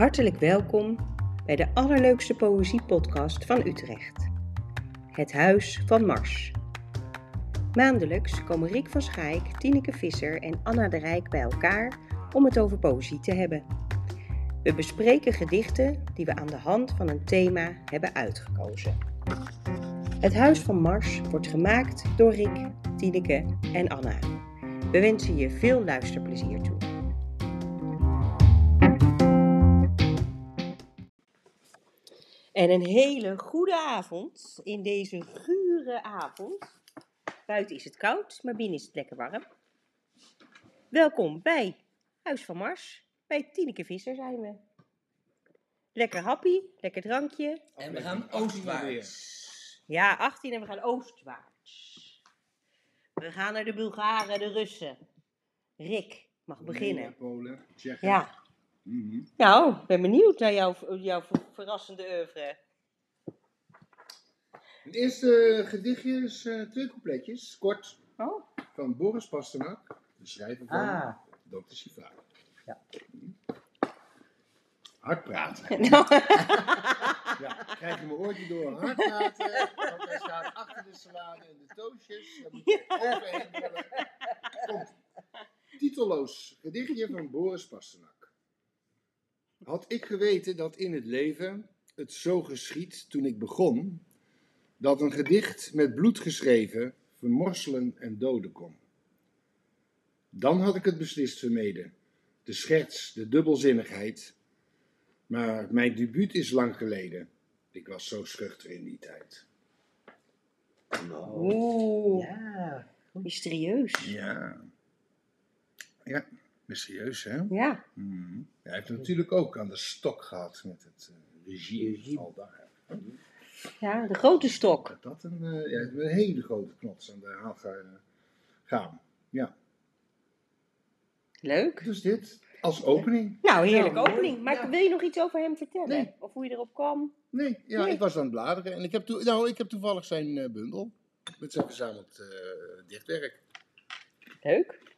Hartelijk welkom bij de allerleukste poëziepodcast van Utrecht. Het Huis van Mars. Maandelijks komen Rick van Schaik, Tineke Visser en Anna de Rijk bij elkaar om het over poëzie te hebben. We bespreken gedichten die we aan de hand van een thema hebben uitgekozen. Het Huis van Mars wordt gemaakt door Rick, Tineke en Anna. We wensen je veel luisterplezier toe. En een hele goede avond in deze gure avond. Buiten is het koud, maar binnen is het lekker warm. Welkom bij Huis van Mars. Bij Tineke Visser zijn we. Lekker happy, lekker drankje. En we gaan oostwaarts. Ja, 18 en we gaan oostwaarts. We gaan naar de Bulgaren, de Russen. Rick mag beginnen. Polen, Tsjechen. Ja, Mhm. nou, ik ben benieuwd naar jouw, jouw ver- verrassende oeuvre. Het eerste gedichtje is eh, twee coupletjes, kort, Oh. van Boris Pasternak, de schrijver van Ah. Dr. Sivaar. Ja. Hard praten. Nou, Ja, krijg je mijn oortje door. Hard praten, want hij staat achter de salade en de toastjes. Daar moet je overheen. Komt. Titelloos gedichtje van Boris Pasternak. Had ik geweten dat in het leven het zo geschiet toen ik begon, dat een gedicht met bloed geschreven vermorselen en doden kon. Dan had ik het beslist vermeden, de scherts, de dubbelzinnigheid. Maar mijn debuut is lang geleden. Ik was zo schuchter in die tijd. Oeh, Ja. mysterieus. Ja. Ja, mysterieus hè? Ja, Mhm. Hij heeft natuurlijk ook aan de stok gehad met het eh, regime. Regime. Al daar. ja de grote stok. Dat een, eh, ja, een hele grote knots aan de haal ga- gaan. Ja, Leuk. dus dit als opening. Nou, heerlijke opening. Maar Ja. wil je nog iets over hem vertellen? Nee. Of hoe je erop kwam? Nee, ja, Nee. ik was aan het bladeren en ik heb, nou, ik heb toevallig zijn eh, bundel met zijn verzameld eh, dichtwerk. Leuk.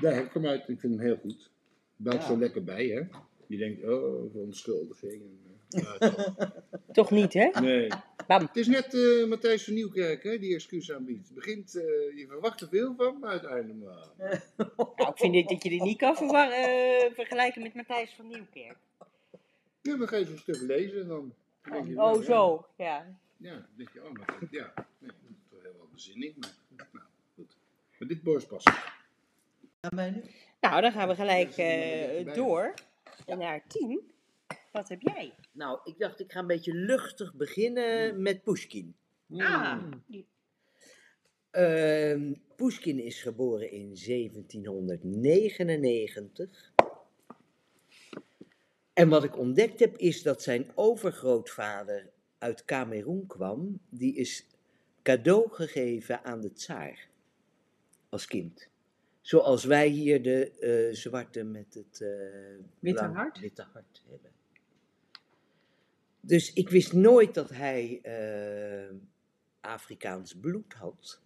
Daar heb ik hem uit. Ik vind hem heel goed. Belt Ja. zo lekker bij, hè? Je denkt, oh, verontschuldiging. en, eh, maar toch. Toch niet, hè? nee. Bam. Het is net eh, Matthijs van Nieuwkerk, hè, die excuus aanbiedt. Het begint, eh, je verwacht er veel van, maar uiteindelijk maar. Nou, ik vind dit, dat je dit niet kan eh, vergelijken met Matthijs van Nieuwkerk. Ja, dan ga je zo'n stuk lezen en dan denk je, Oh, nou, zo. Ja. Ja, dan denk je, oh, maar ja. Nee, dat is toch heel wel bezinning, maar nou, goed. Maar dit borst past. Aan mij nu? Nou, dan gaan we gelijk eh, door naar tien. Wat heb jij? Nou, ik dacht ik ga een beetje luchtig beginnen met Pushkin. Ah, die- Ehm Pushkin is geboren in 1799. En wat ik ontdekt heb is dat zijn overgrootvader uit Kamerun kwam. Die is cadeau gegeven aan de tsaar als kind. Zoals wij hier de eh, zwarte met het eh, Witte hart? witte hart hebben. Dus ik wist nooit dat hij eh, Afrikaans bloed had.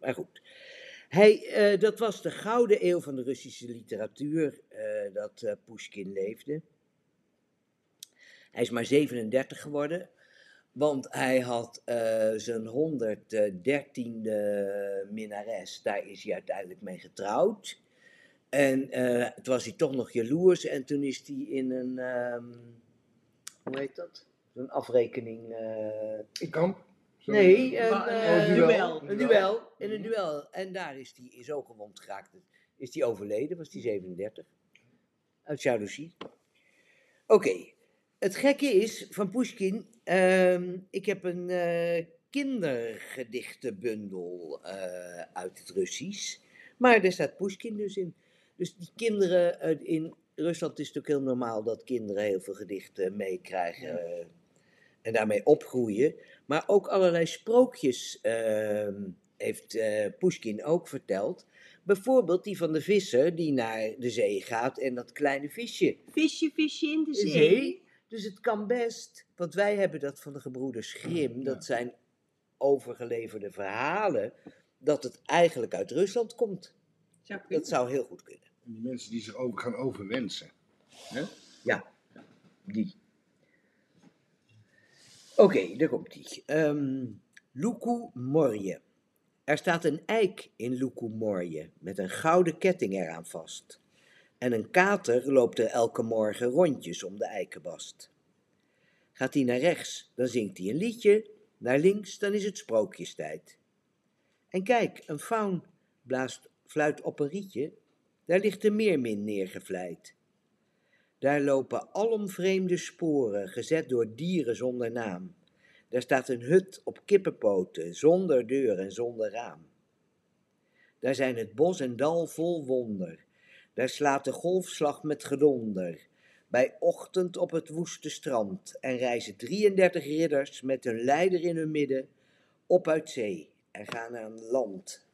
Maar goed. Hij, dat was de gouden eeuw van de Russische literatuur dat Pushkin leefde. Hij is maar 37 geworden, want hij had eh, zijn 113e minnares, daar is hij uiteindelijk mee getrouwd. En eh, toen was hij toch nog jaloers en toen is hij in een, ehm, hoe heet dat? Een afrekening. eh, In kamp? Nee, een, eh, duel. Een duel. In een duel. En daar is hij zo gewond geraakt. Is hij overleden, was hij 37. Uit jaloezie. Oké. Het gekke is van Pushkin. ehm, ik heb een eh, kindergedichtenbundel eh, uit het Russisch. Maar daar staat Pushkin dus in. Dus die kinderen eh, in Rusland is het ook heel normaal dat kinderen heel veel gedichten meekrijgen. en daarmee opgroeien. Maar ook allerlei sprookjes ehm, heeft Pushkin ook verteld. Bijvoorbeeld die van de visser die naar de zee gaat en dat kleine visje. Visje, visje in de De zee. zee. Dus het kan best, want wij hebben dat van de gebroeders Grimm, dat zijn overgeleverde verhalen, dat het eigenlijk uit Rusland komt. Dat zou heel goed kunnen. En die mensen die zich over gaan overwensen. Hè? Die. Oké, daar komt die. Ehm Luku Morje. Er staat een eik in Luku Morje met een gouden ketting eraan vast. En een kater loopt er elke morgen rondjes om de eikenbast. Gaat hij naar rechts, dan zingt hij een liedje. Naar links, dan is het sprookjestijd. En kijk, een faun blaast fluit op een rietje. Daar ligt de meermin neergevlijd. Daar lopen alom vreemde sporen, gezet door dieren zonder naam. Daar staat een hut op kippenpoten, zonder deur en zonder raam. Daar zijn het bos en dal vol wonder. Daar slaat de golfslag met gedonder. Bij ochtend op het woeste strand en reizen 33 ridders met hun leider in hun midden op uit zee en gaan aan land.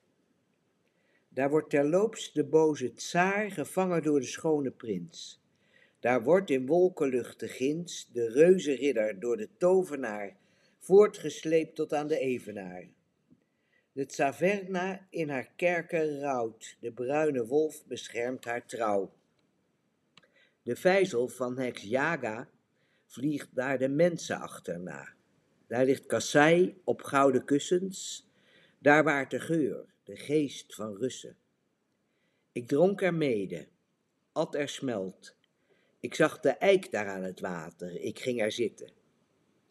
Daar wordt terloops de boze tsaar gevangen door de schone prins. Daar wordt in wolkenluchten ginds de reuzenridder door de tovenaar voortgesleept tot aan de evenaar. De Tsaverna in haar kerker rouwt, de bruine wolf beschermt haar trouw. De vijzel van heks Jaga vliegt daar de mensen achterna. Daar ligt Kassai op gouden kussens, daar waart de geur, de geest van Russen. Ik dronk er mede, at er smelt. Ik zag de eik daar aan het water, ik ging er zitten.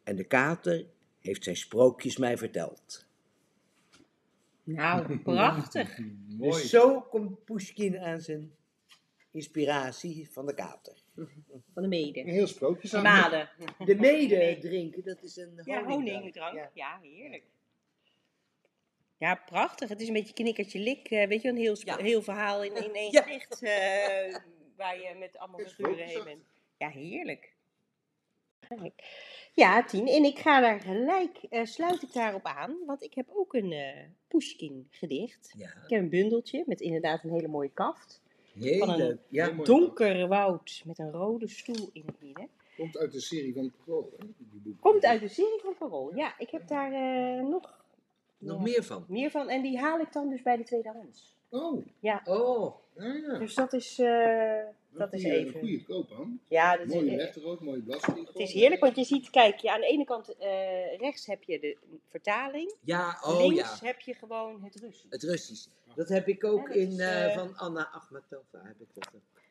En de kater heeft zijn sprookjes mij verteld. Nou, prachtig. Mooi. Dus zo komt Pushkin aan zijn inspiratie van de kater. Van de mede. Een heel sprookjes aan. Made. De mede drinken, dat is een Ja, honingdrank. honingdrank. Ja. Ja, heerlijk. Ja, prachtig. Het is een beetje knikkertje lik. eh, weet je, een heel, Ja. heel verhaal in, in één Ja. gedicht. eh, waar je met allemaal figuren heen bent. Ja, heerlijk. Ja, Tien. En ik ga daar gelijk, eh, sluit ik daarop aan. Want ik heb ook een eh Pushkin gedicht. Ja, Ik heb een bundeltje met inderdaad een hele mooie kaft. heel Van een. Ja. Donker woud met een rode stoel in het midden. Komt uit de serie van Parool, hè? Komt uit de serie van Parool. Ja, ik heb daar eh, nog, Nog ja, meer van. meer van. En die haal ik dan dus bij de tweedehands. Oh, Oh, ja, ja. Dus dat is, dat is even. goede koop aan. Ja, dat is, Mooie rechter ook, mooie bladspiegel. het is heerlijk, want je ziet, kijk, je, aan de ene kant eh, rechts heb je de vertaling. ja, oh links ja. heb je gewoon het Russisch. Het Russisch. Dat heb ik ook Ja, in is, eh, eh, van Anna Achmatova. Heb ik dat.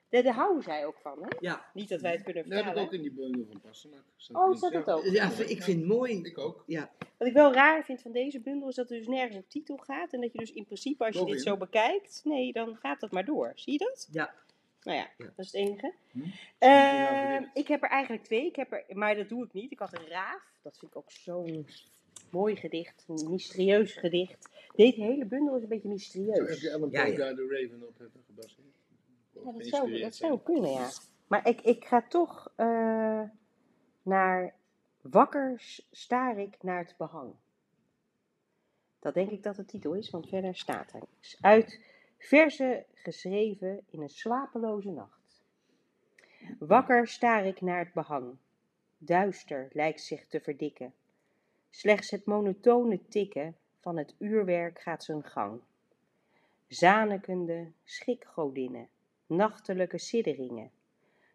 Daar daar houden zij ook van, hè? Ja. Niet dat wij het kunnen Dat heb ik vertalen. ook in die bundel van. Staat Oh, staat dat ook? ja, ik vind het mooi. Ik ook. Ja, Wat ik wel raar vind van deze bundel is dat er dus nergens een titel gaat. En dat je dus in principe, als je dit zo bekijkt, nee, dan gaat dat maar door. Zie je dat? ja. Nou ja, Ja. dat is het enige. Hm? Ehm, ik heb er eigenlijk twee, ik heb er, maar dat doe ik niet. Ik had een raaf, dat vind ik ook zo'n mooi gedicht, een mysterieus gedicht. Deze hele bundel is een beetje Zo heb mysterieus. je Ellen Ja, de Raven op hebben gebaseerd. Ja, dat zou, dat zou kunnen, ja. Maar ik, ik ga toch eh, naar Wakker staar ik naar het behang. Dat denk ik dat de titel is, want verder staat er niks. Uit verzen geschreven in een slapeloze nacht. Wakker staar ik naar het behang. Duister lijkt zich te verdikken. Slechts het monotone tikken van het uurwerk gaat zijn gang. Zanekende schikgodinnen, nachtelijke sidderingen,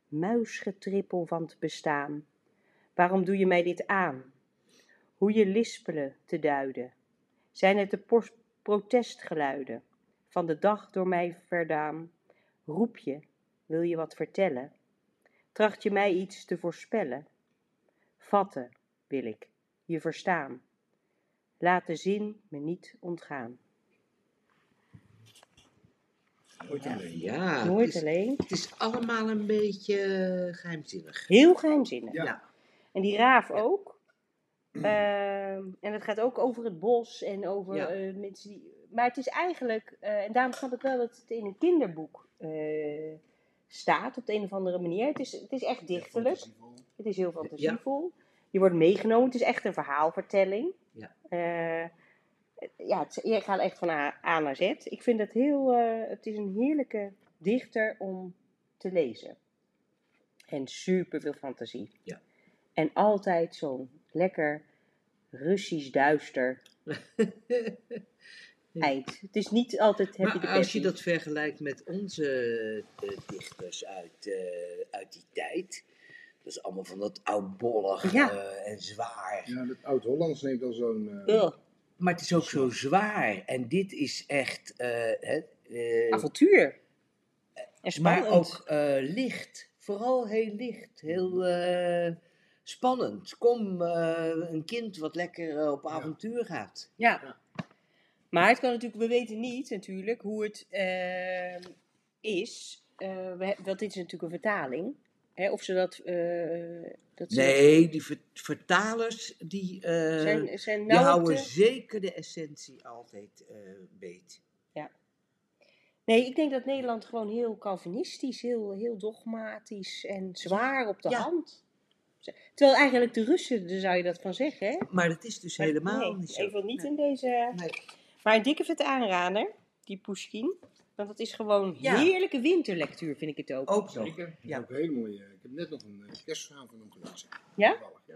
muisgetrippel van het bestaan. Waarom doe je mij dit aan? Hoe je lispelen te duiden, zijn het de protestgeluiden van de dag door mij verdaan? Roep je, wil je wat vertellen? Tracht je mij iets te voorspellen? Vatten wil ik, je verstaan. Laat de zin me niet ontgaan. Ooit Ja. alleen. ja het, Nooit is, alleen. het is allemaal een beetje eh, geheimzinnig. Heel geheimzinnig. Ja. En die raaf ook. Ehm, en het gaat ook over het bos en over Ja. eh, mensen die. Maar het is eigenlijk, eh, en daarom snap ik wel dat het in een kinderboek eh, staat op de een of andere manier. Het is, het is echt dichterlijk. Het is heel fantasievol. Je wordt meegenomen. Het is echt een verhaalvertelling. Ja. Eh, ja, het, je gaat echt van A, A naar Z. Ik vind het heel. het is een heerlijke dichter om te lezen. En super veel fantasie. Ja. En altijd zo'n lekker Russisch duister. Het is niet altijd happy Maar de als je dat vergelijkt met onze eh, dichters uit, eh, uit die tijd, dat is allemaal van dat oudbollig Ja. eh, en zwaar. Ja, dat Oud-Hollands neemt al zo'n... eh, Maar het is ook zo zwaar. En dit is echt, hè, avontuur. En spannend. maar ook eh, licht. Vooral heel licht, heel eh, spannend. Kom, eh, een kind wat lekker op avontuur gaat. Ja. Ja. Maar het kan natuurlijk, we weten niet natuurlijk hoe het ehm, is. eh, we, want dit is natuurlijk een vertaling. Hè, of ze dat. eh, dat ze Nee, die ver- vertalers die, eh, zijn, zijn die nou houden de- zeker de essentie altijd eh beet. Nee, ik denk dat Nederland gewoon heel Calvinistisch, heel, heel dogmatisch en zwaar op de Ja. hand. Terwijl eigenlijk de Russen, daar zou je dat van zeggen, hè? Maar dat is dus Maar helemaal nee, niet zo. Even niet Nee. in deze. Nee. Maar een dikke vette aanrader, die Pushkin. Want het is gewoon Ja. heerlijke winterlectuur, vind ik het ook. Ook. Zeker. Ja. Ook een hele mooie. Ik heb net nog een uh, kerstverhaal van hem gelezen. Ja? Ja. Eh.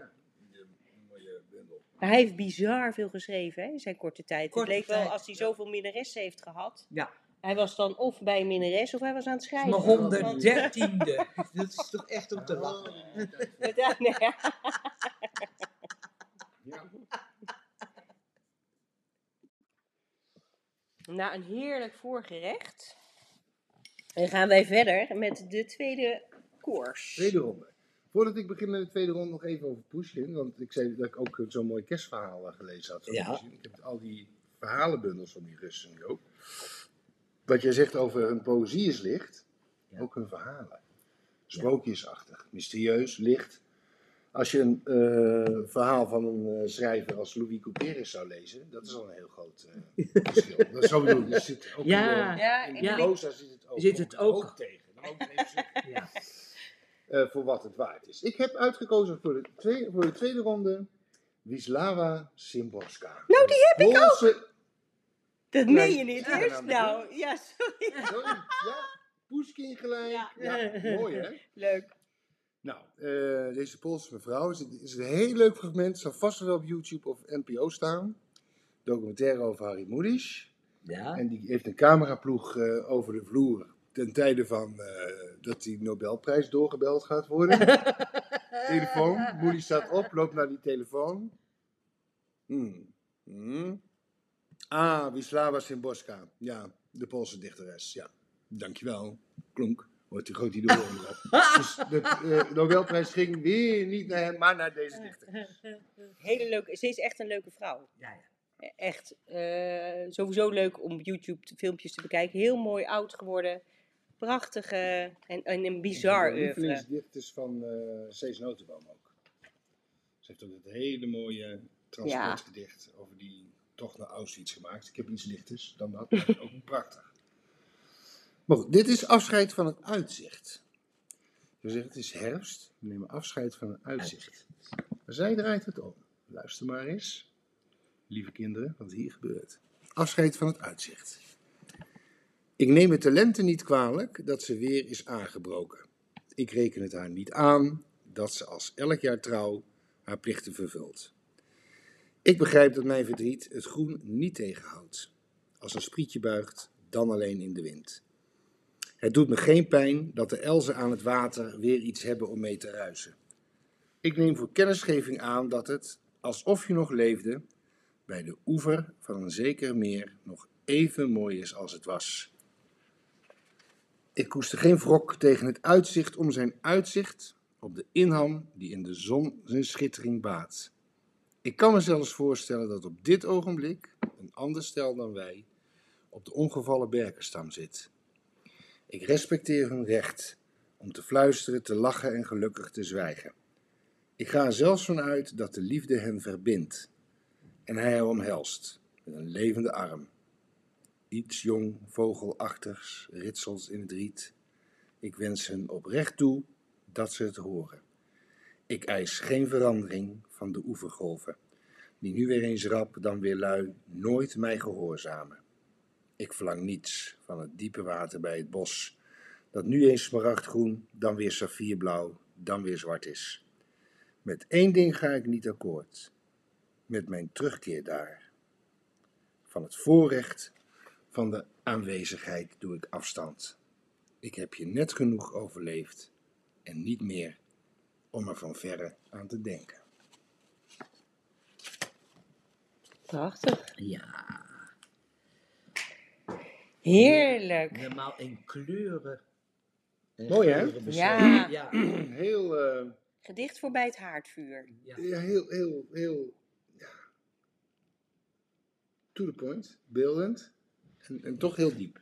Maar hij heeft bizar veel geschreven hè, in zijn korte tijd. Korte het leek wel als hij ja. zoveel minnaressen heeft gehad. Ja. Hij was dan of bij een minnares of hij was aan het schrijven. Mijn honderddertiende. dat is toch echt om te lachen. Ja, nee, ja. Na een heerlijk voorgerecht. En gaan wij verder met de tweede koers. Tweede ronde. Voordat ik begin met de tweede ronde nog even over Pushkin. Want ik zei dat ik ook zo'n mooi kerstverhaal eh, gelezen had Ja. Ik heb al die verhalenbundels van die Russen nu ook. Wat jij zegt over hun poëzie is licht. Ja. Ook hun verhalen. Sprookjesachtig, mysterieus, licht. Als je een eh, verhaal van een eh, schrijver als Louis Couperus zou lezen, dat is al een heel groot eh, verschil. Dat is zo bedoel ik. Zit ook Ja. in de- Ja, in de proza zit het ook, Zit het ook. tegen. Ik even zeggen. Ja. Eh, voor wat het waard is. Ik heb uitgekozen voor de, tweede, voor de tweede ronde Wisława Szymborska. Nou, die heb ik ook! Dat Nee, meen je niet, ja, hè? nou, Nou, ja, sorry. Sorry, ja, Pushkin gelijk. Ja. Ja. mooi hè? Leuk. Nou, eh, deze Poolse mevrouw is, is een heel leuk fragment. Zal vast wel op YouTube of NPO staan. Documentaire over Harry Mulisch. Ja. En die heeft een cameraploeg eh, over de vloer. Ten tijde van eh, dat die Nobelprijs doorgebeld gaat worden. telefoon. Moody staat op, loopt naar die telefoon. Hmm. Hmm. Ah, Wisława Szymborska. Ja, de Poolse dichteres. Ja, dankjewel. Klonk. Hoort die groot die op. Dus de eh, Nobelprijs ging weer niet naar hem, maar naar deze dichter. Hele leuke, ze is echt een leuke vrouw. Ja, ja. Echt eh, sowieso leuk om op YouTube te- filmpjes te bekijken. Heel mooi oud geworden. Prachtige en, en een bizar oeuvre. lievelingsdichters van eh Cees Notenboom ook. Ze heeft ook het hele mooie transportgedicht over die tocht naar Auschwitz gemaakt. Ik heb iets lichters dan dat, maar ook prachtig. Maar goed, dit is afscheid van het uitzicht. We zeggen het is herfst, we nemen afscheid van het uitzicht. Maar zij draait het om. Luister maar eens, lieve kinderen, wat hier gebeurt. Afscheid van het uitzicht. Ik neem het talenten niet kwalijk dat ze weer is aangebroken. Ik reken het haar niet aan dat ze als elk jaar trouw haar plichten vervult. Ik begrijp dat mijn verdriet het groen niet tegenhoudt. Als een sprietje buigt, dan alleen in de wind. Het doet me geen pijn dat de elzen aan het water weer iets hebben om mee te ruisen. Ik neem voor kennisgeving aan dat het, alsof je nog leefde, bij de oever van een zeker meer nog even mooi is als het was. Ik koester geen wrok tegen het uitzicht om zijn uitzicht op de inham die in de zon zijn schittering baat. Ik kan me zelfs voorstellen dat op dit ogenblik een ander stel dan wij op de ongevallen berkenstam zit. Ik respecteer hun recht om te fluisteren, te lachen en gelukkig te zwijgen. Ik ga er zelfs van uit dat de liefde hen verbindt en hij haar omhelst met een levende arm. Iets jong, vogelachtigs, ritselt in het riet. Ik wens hen oprecht toe dat ze het horen. Ik eis geen verandering van de oevergolven, die nu weer eens rap, dan weer lui, nooit mij gehoorzamen. Ik verlang niets van het diepe water bij het bos, dat nu eens smaragdgroen, dan weer saffierblauw, dan weer zwart is. Met één ding ga ik niet akkoord, met mijn terugkeer daar. Van het voorrecht van de aanwezigheid doe ik afstand. Ik heb je net genoeg overleefd en niet meer om er van verre aan te denken. Prachtig. Ja, Heerlijk. helemaal in kleuren. Mooi, hè? Ja. Ja. Heel, eh, Gedicht voorbij het haardvuur. ja. ja, heel, heel, heel, ja. To the point, beeldend en, en toch heel diep.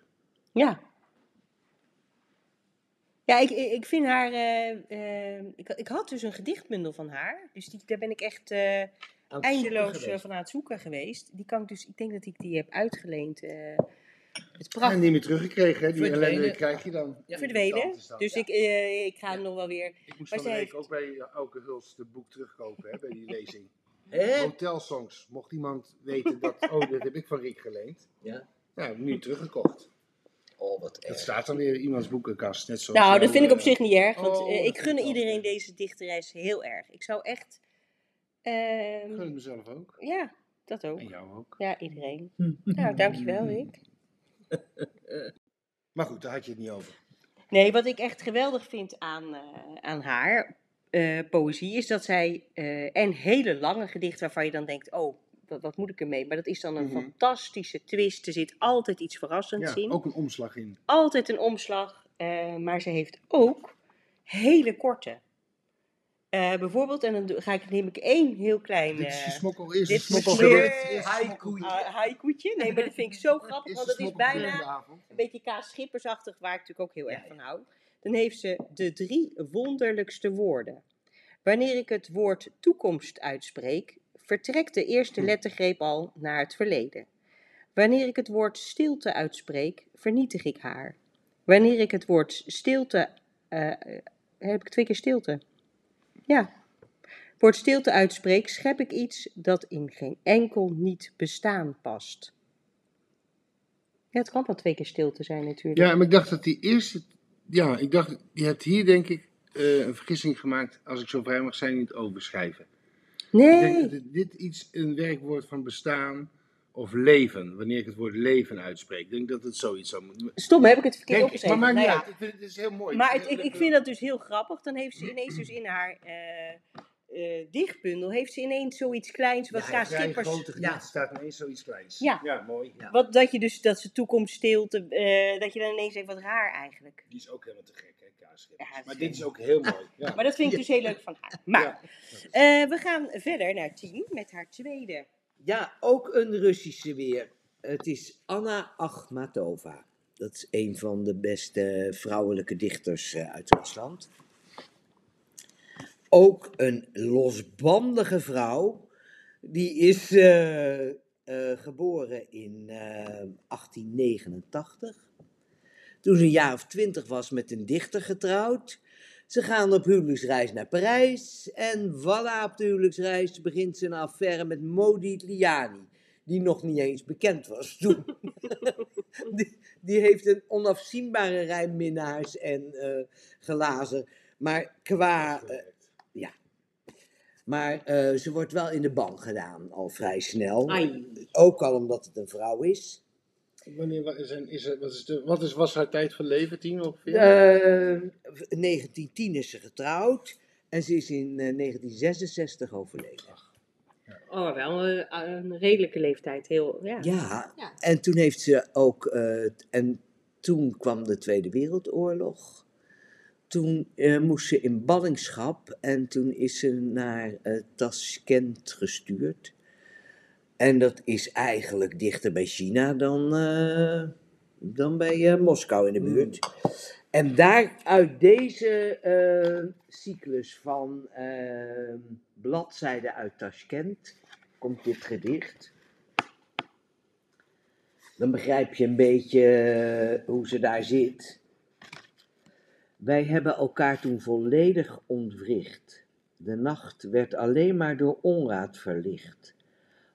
Ja. Ja, ik, ik vind haar. eh, eh, ik, ik had dus een gedichtbundel van haar. Dus die, daar ben ik echt eh, eindeloos van aan het zoeken geweest. Die kan ik dus. Ik denk dat ik die heb uitgeleend. Eh het En prachtig niet meer teruggekregen, hè? Die Verdwenen. ellende krijg je dan. Ja. verdwenen. Dus ja. ik, eh, ik ga hem nog wel weer. Ik moest Maar van de week heeft- ook bij eh, Auke Huls het boek terugkopen, hè, bij die lezing. Hè? Hotelsongs. Mocht iemand weten dat, oh, dat heb ik van Rick geleend. Ja. Nou, nu teruggekocht. Oh, wat Het erg. staat dan weer in iemands boekenkast. Net zoals Nou, dat vind ik op eh, zich niet erg. Want oh, eh, ik gun iedereen deze dichteres heel erg. Ik zou echt. ehm, Ik gun het mezelf ook. ja, dat ook. En jou ook. Ja, iedereen. Nou, dankjewel, Rick. Maar goed, daar had je het niet over. Nee, wat ik echt geweldig vind aan, eh, aan haar eh, poëzie is dat zij eh en hele lange gedichten waarvan je dan denkt, oh, wat, wat moet ik ermee? Maar dat is dan een Mhm. fantastische twist. Er zit altijd iets verrassends Ja, in. ook een omslag in. Altijd een omslag. maar ze heeft ook hele korte. Eh, bijvoorbeeld, en dan ga ik, neem ik één heel klein Dit is eh een smokkel, dit is smokkelgedicht. uh, haikuutje. Nee, maar dat vind ik zo grappig, want dat is bijna de een beetje Kaas Schippersachtig, waar ik natuurlijk ook heel erg van hou. Dan heeft ze de drie wonderlijkste woorden. Wanneer ik het woord toekomst uitspreek, vertrekt de eerste Hm. lettergreep al naar het verleden. Wanneer ik het woord stilte uitspreek, vernietig ik haar. Wanneer ik het woord stilte. eh, eh, heb ik twee keer stilte? Ja. Woord stilte uitspreek, schep ik iets dat in geen enkel niet bestaan past. Ja, het kan wel twee keer stilte zijn natuurlijk. Ja, maar ik dacht dat die eerste... Ja, ik dacht, je hebt hier denk ik eh, een vergissing gemaakt, als ik zo vrij mag zijn, in het overschrijven. Ik denk Nee, dat dit iets een werkwoord van bestaan of leven, wanneer ik het woord leven uitspreek. Ik denk dat het zoiets zou moeten... stom, heb ik het verkeerd opgeschreven. maar maakt niet Nou ja. uit, ik vind het is heel mooi. Maar Het ik, vind dat dus heel grappig. Dan heeft ze ineens dus in haar eh, eh, dichtbundel, heeft ze ineens zoiets kleins wat Ja, Kaas Schippers... grote gedicht Ja. staat ineens zoiets kleins. Ja. mooi. Ja. Wat, dat je dus, dat ze toekomst stilte, eh, dat je dan ineens denkt, wat raar eigenlijk. Die is ook helemaal te gek, hè. Ja, dat maar dit is ook heel mooi. Ja. Maar dat vind ik dus heel leuk van haar. Maar, Ja. eh, we gaan verder naar Tien met haar tweede. Ja, ook een Russische weer. Het is Anna Akhmatova. Dat is een van de beste vrouwelijke dichters eh, uit Rusland. Ook een losbandige vrouw. Die is eh, eh, geboren in eh, 1889. Toen ze een jaar of twintig was met een dichter getrouwd. Ze gaan op huwelijksreis naar Parijs. En voilà, op de huwelijksreis begint ze een affaire met Modi Liani. Die nog niet eens bekend was toen. die, die heeft een onafzienbare rij minnaars en eh glazen. Maar qua. eh, maar eh, ze wordt wel in de ban gedaan, al vrij snel. Ai. Ook al omdat het een vrouw is. Wanneer wa- is, er- is, wat, is de, wat is, was haar tijd van leven, tien ongeveer? Eh, in 1910 is ze getrouwd. En ze is in eh, 1966 overleden. Oh, wel een, een redelijke leeftijd. Heel, ja. Ja, Ja. en toen heeft ze ook. eh, en toen kwam de Tweede Wereldoorlog. Toen eh, moest ze in ballingschap en toen is ze naar eh Tashkent gestuurd. En dat is eigenlijk dichter bij China dan, eh, dan bij eh, Moskou in de buurt. En daar uit deze eh, cyclus van bladzijden uit Tashkent komt dit gedicht. Dan begrijp je een beetje hoe ze daar zit. Wij hebben elkaar toen volledig ontwricht. De nacht werd alleen maar door onraad verlicht.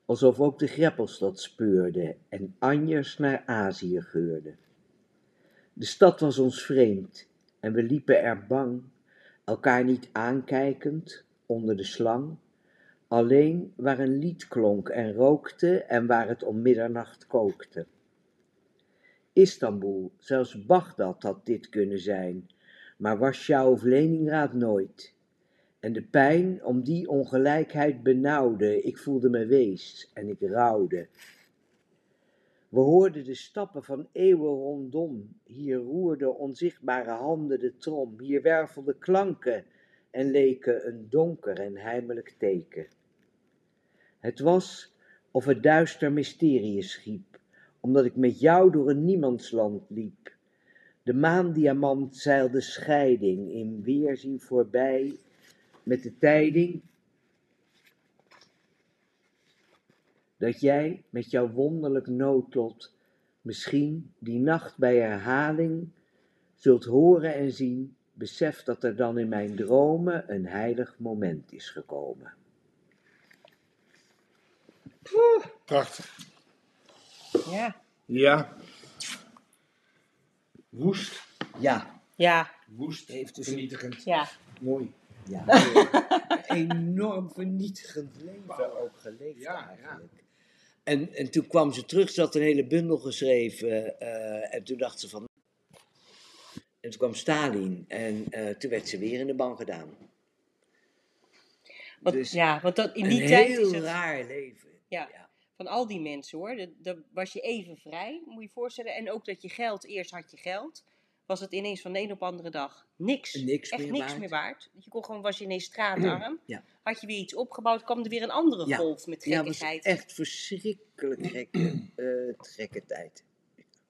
Alsof ook de greppels dat speurden en anjers naar Azië geurden. De stad was ons vreemd en we liepen er bang, elkaar niet aankijkend onder de slang, Alleen waar een lied klonk en rookte en waar het om middernacht kookte. Istanbul, zelfs Bagdad had dit kunnen zijn, maar Warschau of Leningrad nooit. En de pijn om die ongelijkheid benauwde, ik voelde me wees en ik rouwde. We hoorden de stappen van eeuwen rondom, hier roerden onzichtbare handen de trom, hier wervelden klanken en leken een donker en heimelijk teken. Het was of het duister mysterie schiep, omdat ik met jou door een niemandsland liep. De maandiamant zeilde scheiding in weerzien voorbij, met de tijding dat jij met jouw wonderlijk noodlot misschien die nacht bij herhaling zult horen en zien, besef dat er dan in mijn dromen een heilig moment is gekomen. Prachtig. Ja. Ja. Woest. Ja, Ja. Woest. Heeft dus- Vernietigend. Ja. Mooi. Ja. Een enorm vernietigend leven ook geleefd Ja, eigenlijk. En, en toen kwam ze terug, ze had een hele bundel geschreven eh, en toen dacht ze van... En toen kwam Stalin en eh, toen werd ze weer in de ban gedaan. Want, Dus ja, want dat, in die een tijd heel is het, raar leven. Ja. van al die mensen hoor, dat- dan was je even vrij, moet je je voorstellen. En ook dat je geld, eerst had je geld, was het ineens van de een op de andere dag niks. Niks Echt meer niks waard. meer waard. Je kon gewoon, was je ineens straatarm, Ja. had je weer iets opgebouwd, kwam er weer een andere Ja. golf met Ja, het was gekkigheid. echt verschrikkelijk gekke, eh, gekke tijd.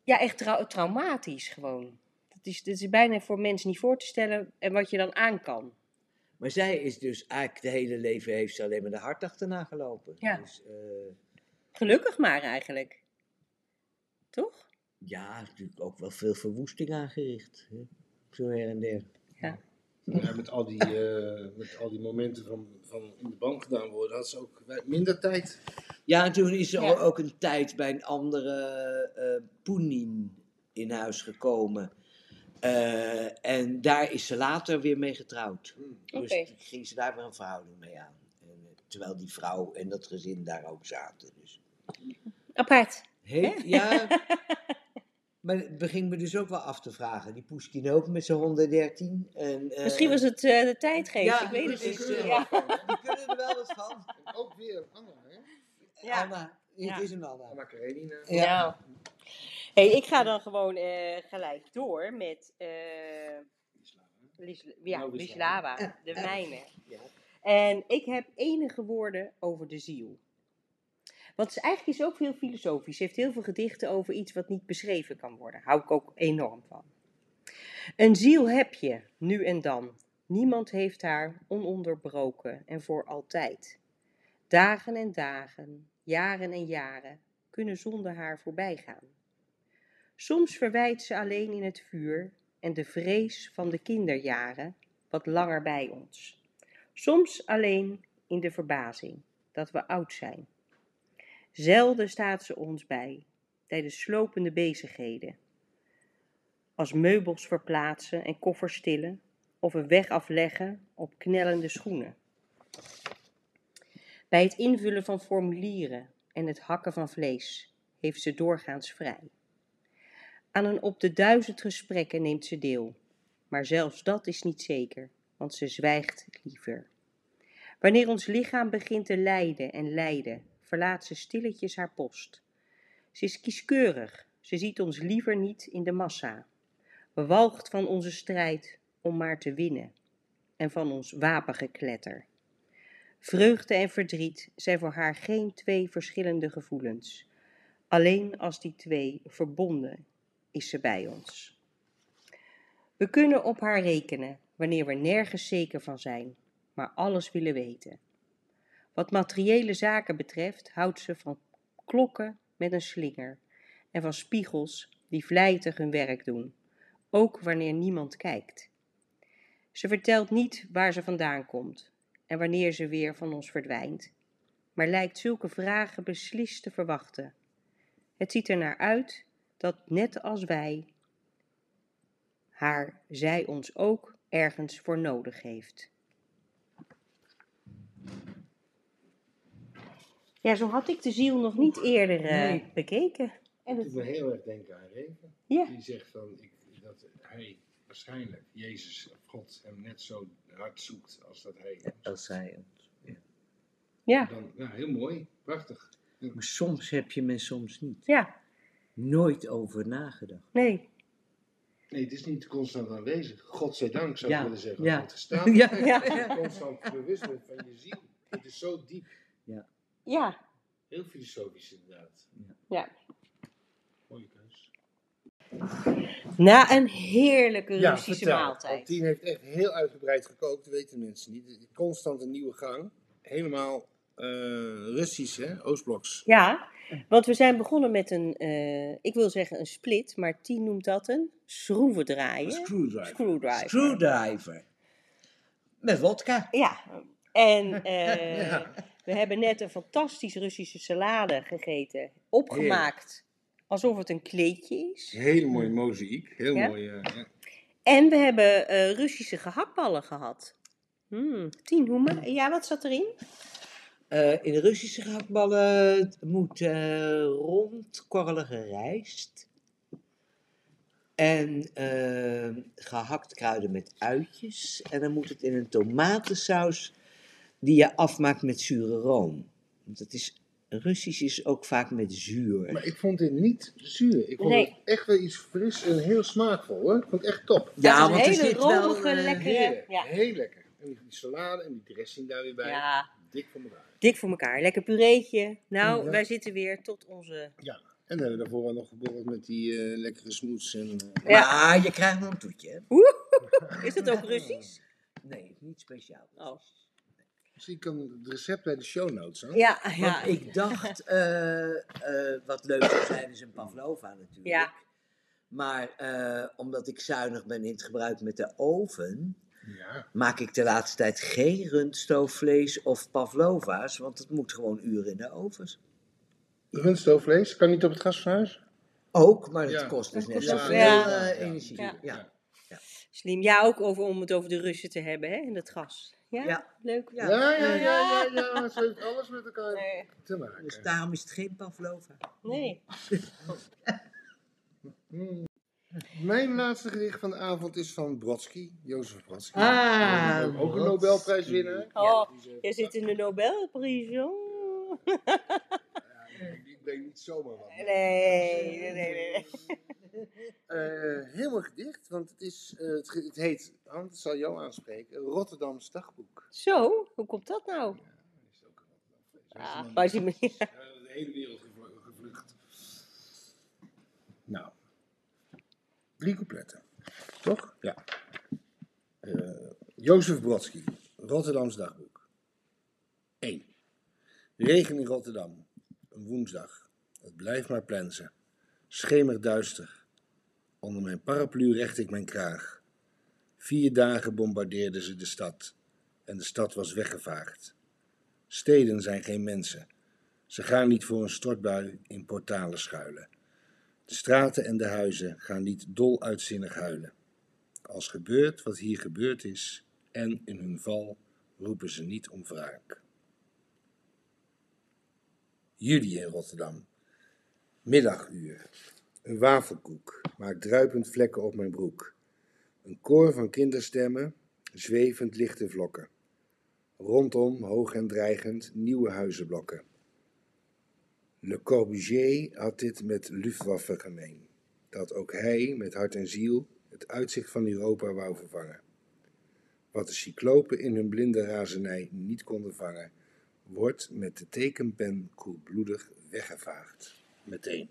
Ja, echt trau- traumatisch gewoon. Dat is, dat is bijna voor mensen niet voor te stellen en wat je dan aan kan. Maar zij is dus eigenlijk de hele leven heeft ze alleen maar de hart achterna gelopen. Ja. Dus, eh, Gelukkig maar eigenlijk. Toch? Ja, natuurlijk ook wel veel verwoesting aangericht. Hè? Zo her en der. Ja, met, al die, eh, met al die momenten van, van in de bank gedaan worden, had ze ook minder tijd. Ja, en toen is er Ja. ook een tijd bij een andere eh Poenin in huis gekomen. Eh, en daar is ze later weer mee getrouwd. Dus Oké. toen ging ze daar weer een verhouding mee aan. En, terwijl die vrouw en dat gezin daar ook zaten. Dus. Apart. Heel, ja, maar het begint me dus ook wel af te vragen. Die Pushkin ook met zijn 113. En, eh, Misschien was het eh, de tijdgeest, ja, ik weet het niet. eh, Ja. Die kunnen er wel wat van. En ook weer Anna, hè? Ja. Anna, het Ja. is een Anna. Anna Karenina. Ja. Nou. Hey, ik ga dan gewoon eh, gelijk door met eh Lis- ja, Nou, Wislava. de mijne. Ja. En ik heb enige woorden over de ziel. Want ze- eigenlijk is ook heel filosofisch. Ze heeft heel veel gedichten over iets wat niet beschreven kan worden. Hou ik ook enorm van. Een ziel heb je, nu en dan. Niemand heeft haar ononderbroken en voor altijd. Dagen en dagen, jaren en jaren kunnen zonder haar voorbij gaan. Soms verwijt ze alleen in het vuur en de vrees van de kinderjaren wat langer bij ons. Soms alleen in de verbazing dat we oud zijn. Zelden staat ze ons bij tijdens slopende bezigheden. Als meubels verplaatsen en koffers stillen of een weg afleggen op knellende schoenen. Bij het invullen van formulieren en het hakken van vlees heeft ze doorgaans vrij. Aan een op de duizend gesprekken neemt ze deel, maar zelfs dat is niet zeker, want ze zwijgt liever. Wanneer ons lichaam begint te lijden en lijden, verlaat ze stilletjes haar post. Ze is kieskeurig, ze ziet ons liever niet in de massa. Bewalgt van onze strijd om maar te winnen en van ons wapengekletter. Vreugde en verdriet zijn voor haar geen twee verschillende gevoelens. Alleen als die twee verbonden is ze bij ons. We kunnen op haar rekenen wanneer we nergens zeker van zijn, maar alles willen weten. Wat materiële zaken betreft houdt ze van klokken met een slinger en van spiegels die vlijtig hun werk doen, ook wanneer niemand kijkt. Ze vertelt niet waar ze vandaan komt en wanneer ze weer van ons verdwijnt, maar lijkt zulke vragen beslist te verwachten. Het ziet er naar uit dat net als wij haar zij ons ook ergens voor nodig heeft. Ja, zo had ik de ziel nog niet eerder eh, Nee. bekeken. En Het het, doet me heel erg denken aan Reven. ja, Die zegt van, ik, dat hij waarschijnlijk, Jezus of God, hem net zo hard zoekt als dat hij hem Als zij. ja, Dan, ja, heel mooi, prachtig. Maar soms heb je me soms niet. ja, Nooit over nagedacht. nee. Nee, het is niet constant aanwezig. Godzijdank zou ik Ja, willen zeggen. ja. Ja. Het gestaan Ja, ja, ja. ja. constant bewust van je ziel. Het is zo diep. Ja, Heel filosofisch inderdaad. Ja. Mooie keus. na een heerlijke Russische Want maaltijd. Tien heeft echt heel uitgebreid gekookt, dat weten mensen niet. Constant een nieuwe gang. Helemaal eh, Russisch, hè? Oostbloks. Ja, want we zijn begonnen met een, eh, ik wil zeggen een split, maar Tien noemt dat een schroevendraaier. Screwdriver. Screwdriver. Screwdriver. Met wodka. Ja, en eh, Ja. We hebben net een fantastisch Russische salade gegeten, opgemaakt alsof het een kleedje is. Hele mooie mozaïek. Heel Ja? mooi. eh, ja. En we hebben eh, Russische gehaktballen gehad. Hmm, Tien, hoe ja, wat zat erin? Eh, in de Russische gehaktballen moet eh rondkorrelige rijst. En eh, gehakt kruiden met uitjes. En dan moet het in een tomatensaus die je afmaakt met zure room. Want het is, Russisch is ook vaak met zuur. Maar ik vond dit niet zuur. Ik vond Nee. het echt wel iets fris en heel smaakvol hoor. Ik vond het echt top. dat is ja, een want er hele zit wel... romige, eh, lekkere- Heerlijk. ja. Heel lekker. En die salade en die dressing daar weer bij. Ja, Dik voor elkaar. dik voor elkaar. Lekker pureetje. Nou, Ja. wij zitten weer tot onze... En dan hebben we daarvoor nog geborreld met die eh, lekkere smoets. En, eh, Ja. Maar je krijgt nog een toetje. hè? Is dat ook Russisch? Nee, niet speciaal. Oh. Misschien kan het recept bij de show notes. Hè? Ja, Want ja. ik dacht, eh, eh, wat leuk zou zijn is een pavlova natuurlijk. Ja. Maar eh, omdat ik zuinig ben in het gebruik met de oven, Ja. maak ik de laatste tijd geen rundstoofvlees of pavlova's, want het moet gewoon uren in de oven. Rundstoofvlees kan niet op het gas van huis? Ook, maar het Ja. kost dus net zoveel eh, ja. energie. Ja. Ja. Slim. Ja, ook over, om het over de Russen te hebben, hè, en het gas. Ja, Ja. leuk. Ja. Ja, ja, ja, ja, heeft alles met elkaar Nee. te maken. Dus daarom is het geen pavlova. nee. Hmm. Mijn laatste gedicht van de avond is van Brodsky, Jozef Brodsky. Ah, ook een. Nobelprijswinnaar. Oh, je zit in de Nobelprijs. Ik denk niet zomaar wat. Nee, nee, nee, nee. Eh, mooi gedicht, want het, is, eh, het, het heet, Hans, het zal jou aanspreken, Rotterdams dagboek. Zo, hoe komt dat nou? Ja, dat is ook een. Ah, je me- Ja, de hele wereld gevlu- gevlucht. Nou, drie coupletten, toch? Ja. Eh, Jozef Brodsky, Rotterdams dagboek. 1. Regen in Rotterdam. Een woensdag. Het blijft maar plensen. Schemerduister. Onder mijn paraplu recht ik mijn kraag. Vier dagen bombardeerden ze de stad. En de stad was weggevaagd. Steden zijn geen mensen. Ze gaan niet voor een stortbui in portalen schuilen. De straten en de huizen gaan niet dol uitzinnig huilen. Als gebeurt wat hier gebeurd is, en in hun val roepen ze niet om wraak. Juli in Rotterdam. Middaguur. Een wafelkoek maakt druipend vlekken op mijn broek. Een koor van kinderstemmen, zwevend lichte vlokken. Rondom, hoog en dreigend, nieuwe huizenblokken. Le Corbusier had dit met Luftwaffe gemeen. Dat ook hij, met hart en ziel, het uitzicht van Europa wou vervangen. Wat de cyclopen in hun blinde razernij niet konden vangen, wordt met de tekenpen koelbloedig weggevaagd. Meteen.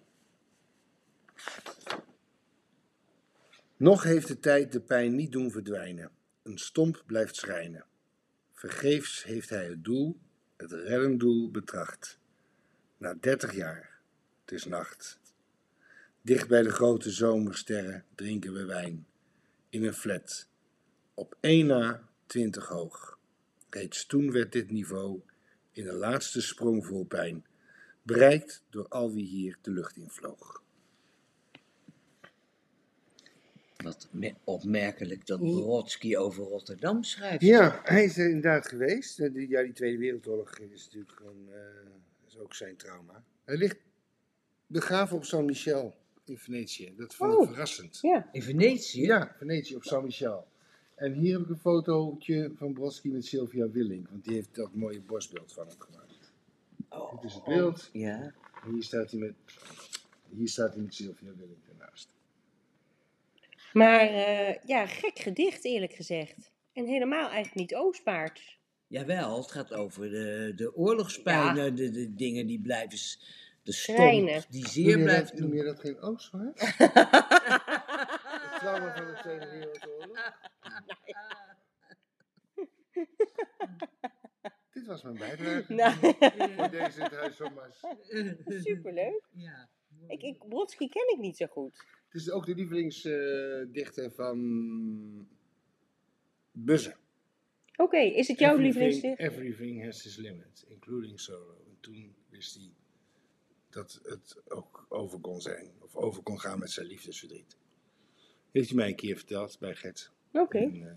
Nog heeft de tijd de pijn niet doen verdwijnen. Een stomp blijft schrijnen. Vergeefs heeft hij het doel, het reddendoel, betracht. Na dertig jaar, het is nacht. Dicht bij de grote zomersterren drinken we wijn. In een flat. Op één na twintig hoog. Reeds toen werd dit niveau in de laatste sprong vol pijn. Bereikt door al wie hier de lucht in vloog. Wat me- opmerkelijk dat Brodsky over Rotterdam schrijft. Ja, hij is er inderdaad geweest. Die- Ja, die Tweede Wereldoorlog is natuurlijk gewoon eh, is ook zijn trauma. Hij ligt begraven op San Michel in Venetië. Dat vond Oh. ik verrassend. Ja. In Venetië? Ja, Venetië op San Michel. En hier heb ik een fotootje van Brodsky met Sylvia Willink. Want die heeft dat mooie borstbeeld van hem gemaakt. Oh, Dit is het beeld. Ja. En hier staat hij met, hier staat hij met Sylvia Willink ernaast. Maar eh, ja, gek gedicht eerlijk gezegd. En helemaal eigenlijk niet Oostwaarts. Jawel, het gaat over de, de oorlogspijnen, de, de dingen die blijven, de Schrijnen. stomp die zeer je blijft noem je dat geen Oostwaarts? Trauma van de Tweede Wereldoorlog? Dit was mijn bijdrage Nou, voor deze Het Huis van Mars. superleuk. Ja. Ik, ik, Brodsky ken ik niet zo goed. Het is ook de lievelingsdichter van Buzzen. Oké, is het jouw Everything- lievelingsdicht? Everything has its limit, including sorrow. En toen wist hij dat het ook over kon zijn, of over kon gaan met zijn liefdesverdriet. Heeft hij mij een keer verteld bij Gert. Oké, En, eh,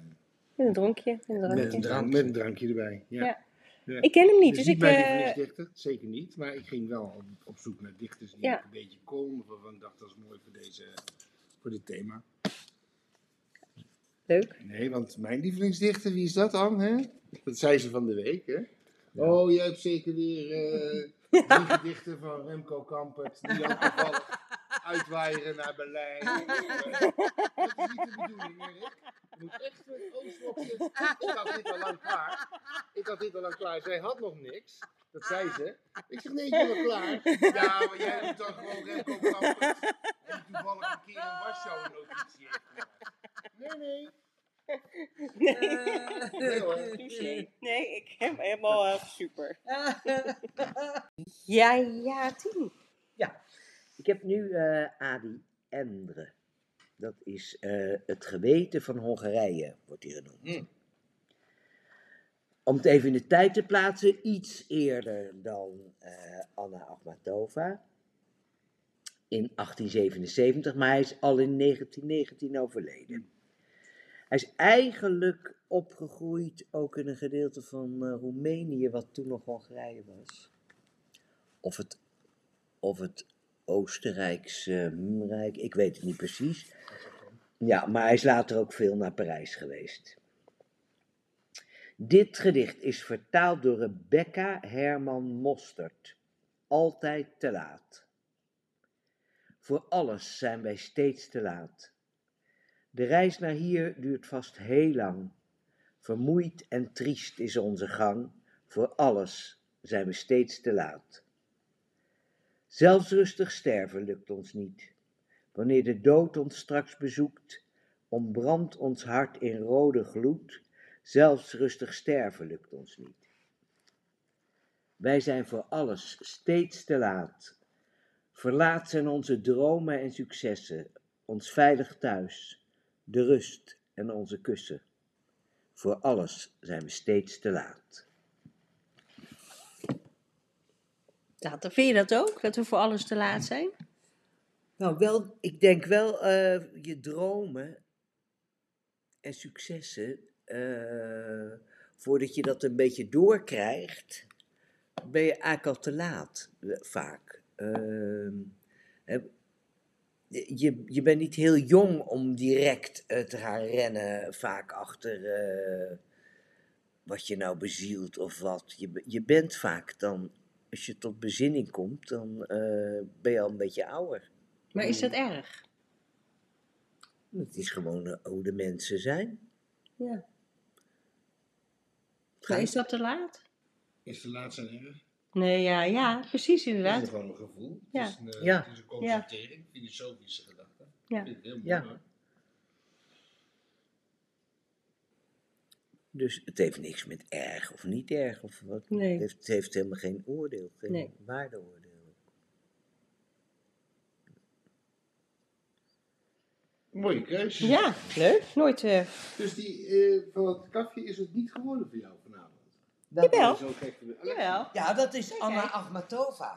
met een dronkje. Met een met, een drankje. drank, met een drankje erbij. Ja. Ja. Ja. Ik ken hem niet, dus niet ik... mijn eh, lievelingsdichter, zeker niet. Maar ik ging wel op, op zoek naar dichters die ik een beetje kon. Of waarvan ik dacht, dat is mooi voor, deze, voor dit thema. leuk. Nee, want mijn lievelingsdichter, wie is dat dan? Hè? Dat zei ze van de week, hè? Oh, jij hebt zeker weer eh drie gedichten van Remco Kampert, die toevallig uitwaaieren naar Berlijn. Dat is niet de bedoeling, Erik. Je moet echt een oostblokje. Ik had dit al lang klaar. Ik had dit al lang klaar. Zij had nog niks. Dat zei ze. Ik zeg, nee, ik ben al klaar. Ja, maar jij moet dan gewoon Remco Kampert. En die toevallig een keer een wasshow-notitie heeft gemaakt. Nee, nee. Nee hoor. Touché. Nee, ik heb helemaal eh, super. Ja, ja, tien. Ik heb nu eh, Adi Endre. Dat is eh, het geweten van Hongarije, wordt hier genoemd. Hmm. Om het even in de tijd te plaatsen, iets eerder dan eh, Anna Akhmatova. In 1877, maar hij is al in 1919 overleden. Hij is eigenlijk opgegroeid ook in een gedeelte van Roemenië, wat toen nog Hongarije was. Of het, of het Oostenrijkse hm, Rijk, ik weet het niet precies. Ja, maar hij is later ook veel naar Parijs geweest. Dit gedicht is vertaald door Rebecca Herman Mostert. Altijd te laat. Voor alles zijn wij steeds te laat. De reis naar hier duurt vast heel lang. Vermoeid en triest is onze gang. Voor alles zijn we steeds te laat. Zelfs rustig sterven lukt ons niet. Wanneer de dood ons straks bezoekt, ontbrandt ons hart in rode gloed. Zelfs rustig sterven lukt ons niet. Wij zijn voor alles steeds te laat. Verlaat zijn onze dromen en successen, ons veilig thuis, de rust en onze kussen. Voor alles zijn we steeds te laat. Dat, vind je dat ook? Dat we voor alles te laat zijn? Nou, wel, ik denk wel, eh, je dromen en successen, eh, voordat je dat een beetje doorkrijgt, ben je eigenlijk al te laat, eh, vaak. Ehm, je, je bent niet heel jong om direct te gaan rennen, vaak achter wat je nou bezielt of wat. Je, je bent vaak dan, als je tot bezinning komt, dan eh, ben je al een beetje ouder. Maar is dat erg? Het is gewoon eh, hoe de mensen zijn. Ja. Maar is dat te laat? Is de laatste erg? Nee, ja, ja, precies Het is inderdaad. gewoon een gevoel. Ja. Het is een, eh, Ja. het is een constatering, filosofische gedachte. Ja. Vind ik heel mooi, Ja. Dus het heeft niks met erg of niet erg of wat. Nee. Het, heeft, het heeft helemaal geen oordeel, geen Nee. waardeoordeel. Mooie keuze. Ja, leuk. Nooit. eh, Dus die eh, van het kafje is het niet geworden voor jou vanavond? Jawel. Zo gek Jawel. Ja, dat is Kijk, Anna kijk. Akhmatova.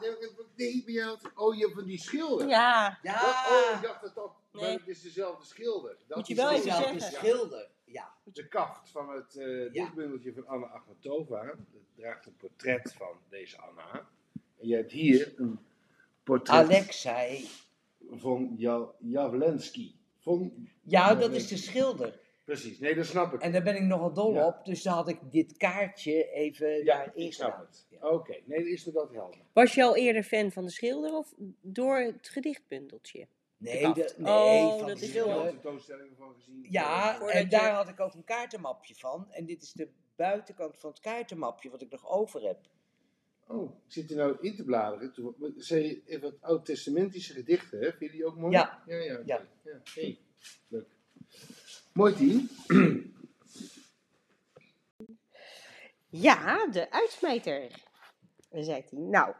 Nee, maar je had, oh, je hebt van die schilder. Ja, Ja, Oh, ik dacht dat dat, maar Nee. het is dezelfde schilder. Dat Moet je is wel even dezelfde zeggen. schilder. Ja. De kaft van het eh dichtbundeltje van Anna Akhmatova. Dat draagt een portret van deze Anna. En je hebt hier een portret Alexei. van Ja- Jawlensky. Van, Ja, dat is de schilder. Precies, nee, dat snap ik. En daar ben ik nogal dol Ja. op, dus dan had ik dit kaartje even ja, daarin ik snap. Ja. Oké, nee, dan is me dat helder. Was je al eerder fan van de schilder of door het gedichtbundeltje? Nee, nee Oh, van dat de is Ik heb heel er tentoonstellingen van gezien. Ja, en je- daar had ik ook een kaartenmapje van. En dit is de buitenkant van het kaartenmapje wat ik nog over heb. Oh, ik zit er nou in te bladeren. Toen, zei je wat oud-testamentische gedichten, hè? Vind je die ook mooi? Ja. Ja, ja. oké. Ja. ja. Hey, leuk. Mooi team. Ja, de uitsmijter, zei hij. Nou,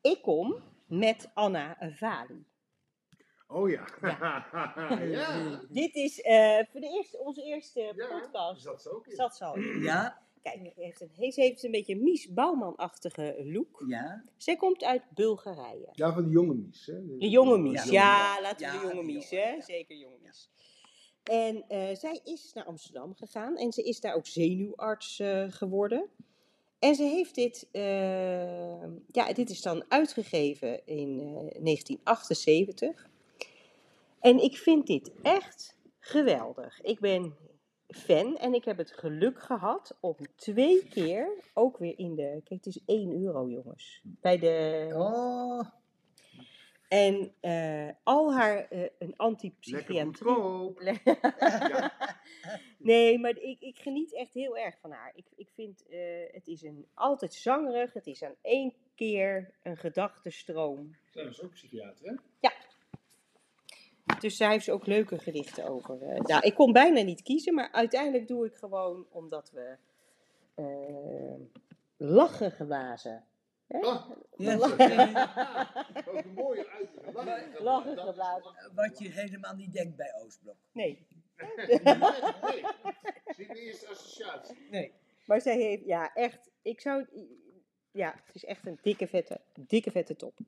ik kom met Anna Vali. Oh ja. ja. Dit is eh, voor de eerste, onze eerste Ja, podcast. Zat ze ook in. Zat ze al in. Ja, Kijk, ze heeft een, ze heeft een beetje Mies Bouwman-achtige look. ja. Zij komt uit Bulgarije. Ja, van de jonge Mies, hè? De jonge Mies, Ja. ja, laten we Ja, de jonge Mies, jonge, hè? ja. Zeker jonge Mies. En eh, zij is naar Amsterdam gegaan en ze is daar ook zenuwarts eh, geworden. En ze heeft dit, ja, dit is dan uitgegeven in eh, 1978. En ik vind dit echt geweldig. Ik ben fan en ik heb het geluk gehad om twee keer, ook weer in de, kijk het is 1 euro jongens, bij de Oh, en eh, al haar eh, een antipsychiatrie. nee, maar ik, ik geniet echt heel erg van haar. Ik, ik vind eh, het is een, altijd zangerig. Het is aan één keer een gedachtenstroom. Zij was ook psychiater, hè? Dus daar heeft ze ook leuke gedichten over. eh. nou, ik kon bijna niet kiezen, maar uiteindelijk doe ik gewoon omdat we eh, lachen geblazen. Hè? Ah, ja. ook een mooie uitdrukking. Lachen. Lachen geblazen. Wat je helemaal niet denkt bij Oostblok. Nee. Nee, nee. Zie je de eerste associatie? Nee. Maar zij heeft, ja, echt, ik zou het, ja, het is echt een dikke vette, dikke vette top.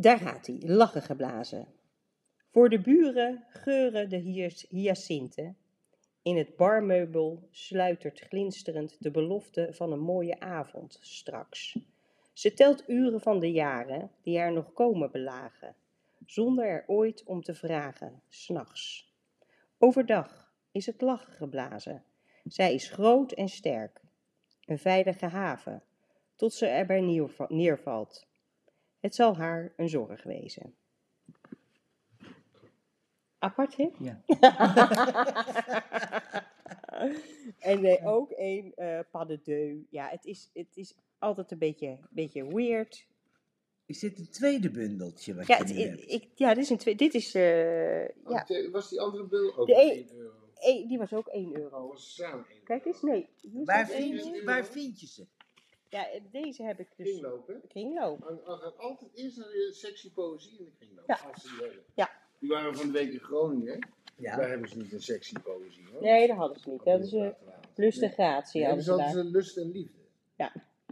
Daar gaat hij, lachen geblazen. Voor de buren geuren de hyacinten. In het barmeubel sluitert glinsterend de belofte van een mooie avond straks. Ze telt uren van de jaren die er nog komen belagen, zonder er ooit om te vragen, s'nachts. Overdag is het lachen geblazen. Zij is groot en sterk. Een veilige haven, tot ze erbij neerva- neervalt. Het zal haar een zorg wezen. Apart, hè? Ja. en eh, ook een eh pas de deux. Ja, het is, het is altijd een beetje, beetje weird. Is dit het tweede bundeltje wat Ja, je het, hebt? ik- ja dit is een twee. Dit is, eh, ja, Oh, Was die andere bil ook De 1 een- euro? eh, die was ook 1 Oh, euro. was samen 1 Kijk eens, nee. hier Waar vind, euro. je, waar vind je ze? Ja, eh, deze heb ik dus. Kringloop. We we gaan altijd eerst naar de sectie poëzie in de kringloop. Ja. Als ze die hebben. Ja. Die waren van de week in Groningen, hè? Ja. Daar hebben ze niet een sectie poëzie, hoor. Nee, dat hadden ze niet. Dat is een lust en Nee. gratie. Ja, hadden dus ze hadden daar. ze lust en liefde.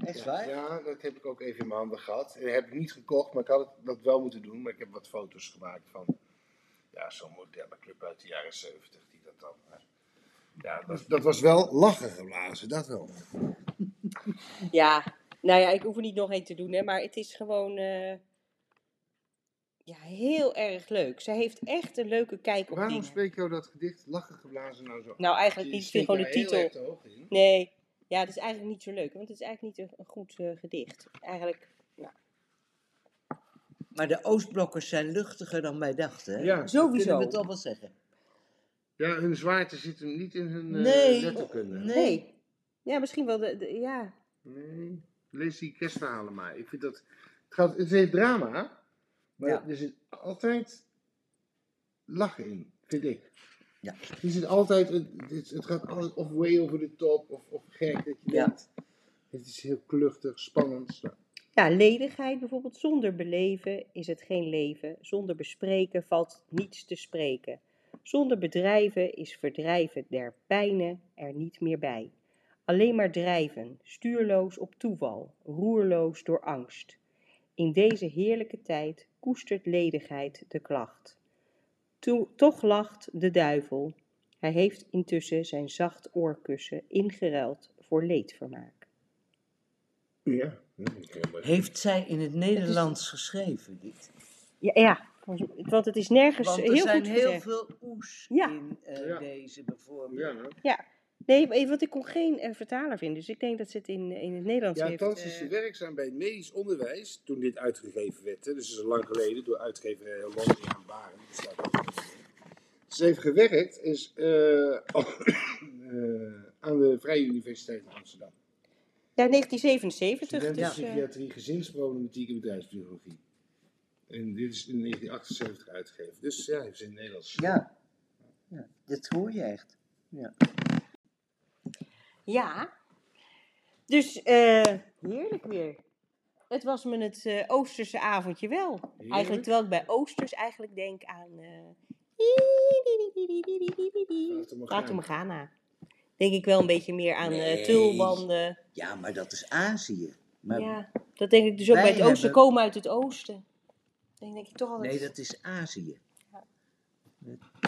Echt waar? Ja, dat heb ik ook even in mijn handen gehad. En dat heb ik niet gekocht, maar ik had het, dat wel moeten doen. Maar ik heb wat foto's gemaakt van ja, zo'n moderne club uit de jaren 70 die dat dan. eh, ja, dat, dat was wel lachen geblazen, dat wel. Ja, nou ja, ik hoef er niet nog één te doen, hè, maar het is gewoon eh, ja, heel erg leuk. Zij heeft echt een leuke kijk op Waarom dingen. spreek jou dat gedicht lachen geblazen nou zo? Nou, eigenlijk niet. Ik vind steekt gewoon de titel. Nee, ja, het is eigenlijk niet zo leuk, want het is eigenlijk niet een, een goed eh, gedicht. Eigenlijk, Maar de Oostblokkers zijn luchtiger dan wij dachten. Hè? Ja, Dat sowieso. kunnen we toch wel zeggen. Ja, hun zwaarte zit hem niet in hun eh, Nee. letterkunde. Nee. nee. Ja, misschien wel de, de- ja. Nee, lees die kerstverhalen maar. Ik vind dat. Het, gaat, het heeft drama, maar Ja. er zit altijd lachen in, vind ik. Ja. Er zit altijd, het, het, gaat altijd of way over the top of, of gek dat je Ja. denkt. Het is heel kluchtig, spannend. Ja, ledigheid bijvoorbeeld. Zonder beleven is het geen leven. Zonder bespreken valt niets te spreken. Zonder bedrijven is verdrijven der pijnen er niet meer bij. Alleen maar drijven, stuurloos op toeval, roerloos door angst. In deze heerlijke tijd koestert ledigheid de klacht. To- toch lacht de duivel. Hij heeft intussen zijn zacht oorkussen ingeruild voor leedvermaak. Ja. Heeft zij in het Nederlands geschreven, dit? Ja, ja, want het is nergens Want er heel zijn goed heel gezegd. veel oes Ja. in eh, Ja. deze bijvoorbeeld. Ja, Nee, want ik kon geen eh, vertaler vinden, dus ik denk dat ze het in, in het Nederlands ja heeft. thans is eh, ze werkzaam bij het medisch onderwijs toen dit uitgegeven werd. Hè. Dus dat is al lang geleden door uitgeverij Hollandia aan Baren. Ze heeft gewerkt is, eh, eh, aan de Vrije Universiteit in Amsterdam. ja, 1977. Student Dus, eh, psychiatrie, gezinsproblematiek en bedrijfspsychologie. En dit is in 1978 uitgegeven. Dus ja, heeft ze in het Nederlands. Ja. ja, dat hoor je echt. ja. Dus eh, heerlijk weer. Het was me het eh, Oosterse avondje wel. Eigenlijk terwijl ik bij Oosters eigenlijk denk aan. eh Fata Morgana. Denk ik wel een beetje meer aan eh Nee. tulbanden. Ja, maar dat is Azië. Maar Ja, dat denk ik dus ook bij het oosten hebben- komen uit het oosten. Dan denk ik toch altijd. nee, dat is Azië.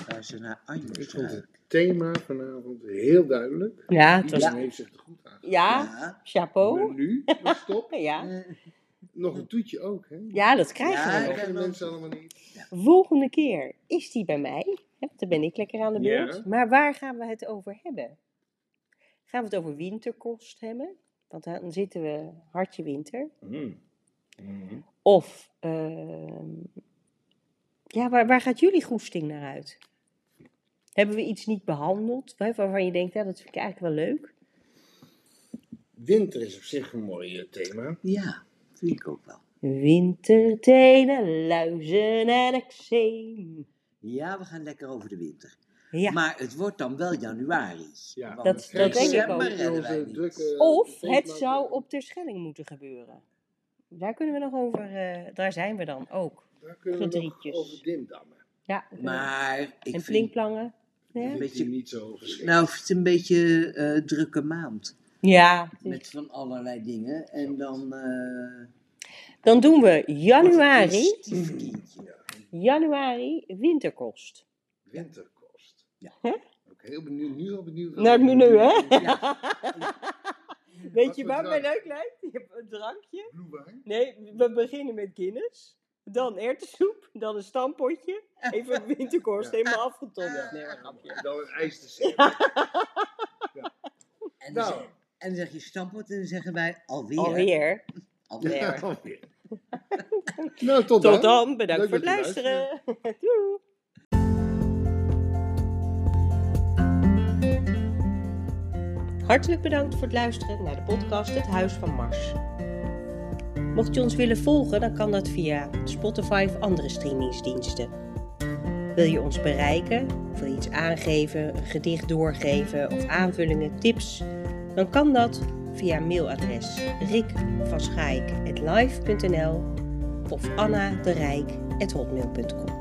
Waar ze naar Anjos vond het thema vanavond heel duidelijk. Ja, het was. Iedereen Ja, heeft zich er goed aan. Ja. chapeau. Maar nu, stop. Ja. Eh, Nog een toetje ook, hè? ja, dat krijgen Ja, we Dat mensen allemaal niet. Volgende keer is die bij mij. want Dan ben ik lekker aan de Ja. beurt. Maar waar gaan we het over hebben? Gaan we het over winterkost hebben? Want dan zitten we hartje winter. Mm. Mhm. Of, ehm, ja, waar, waar gaat jullie goesting naar uit? Hebben we iets niet behandeld hè, waarvan je denkt, ja, dat vind ik eigenlijk wel leuk? Winter is op zich een mooi eh, thema. ja, vind ik ook wel. Wintertenen, luizen en eczeem. Ja, we gaan lekker over de winter. Ja. Maar het wordt dan wel januari. Ja, Dat- het dat denk ik december ook. Onze drukke Of het feestmaand, zou eh, op Terschelling moeten gebeuren. Daar kunnen we nog over, eh, daar zijn we dan ook. Daar kunnen we nog gedrietjes. over dimdammen. Ja, Maar ik en vind, plinkplangen. Ja, Vind beetje- je niet zo geschikt. nou, het is een beetje eh drukke maand. ja Met van allerlei dingen. En dan... eh dan doen we Een januari, januari winterkost. Winterkost. Ja. Ook heel benieuwd, nu al benieuwd. Naar het menu, hè? Ja. Weet Wat je waar mij leuk lijkt? Je hebt een drankje. Bloewijn? Nee, we beginnen met Guinness. Dan erwtensoep, dan een stampotje. Even winterkost, Ja. helemaal afgetonnen. Nee, maar grapje. Dan een ijsdessert. En, dan Nou. zeg, en dan zeg je stampot en dan zeggen wij alweer. Alweer. Alweer. Ja, alweer. nou, tot, Tot dan, bedankt Leuk voor het luisteren. Doei. Hartelijk bedankt voor het luisteren naar de podcast Het Huis van Mars. Mocht je ons willen volgen, dan kan dat via Spotify of andere streamingsdiensten. Wil je ons bereiken, wil iets aangeven, een gedicht doorgeven of aanvullingen, tips, dan kan dat via mailadres rikvanschaik.live.nl of anna de Rijk@hotmail.com.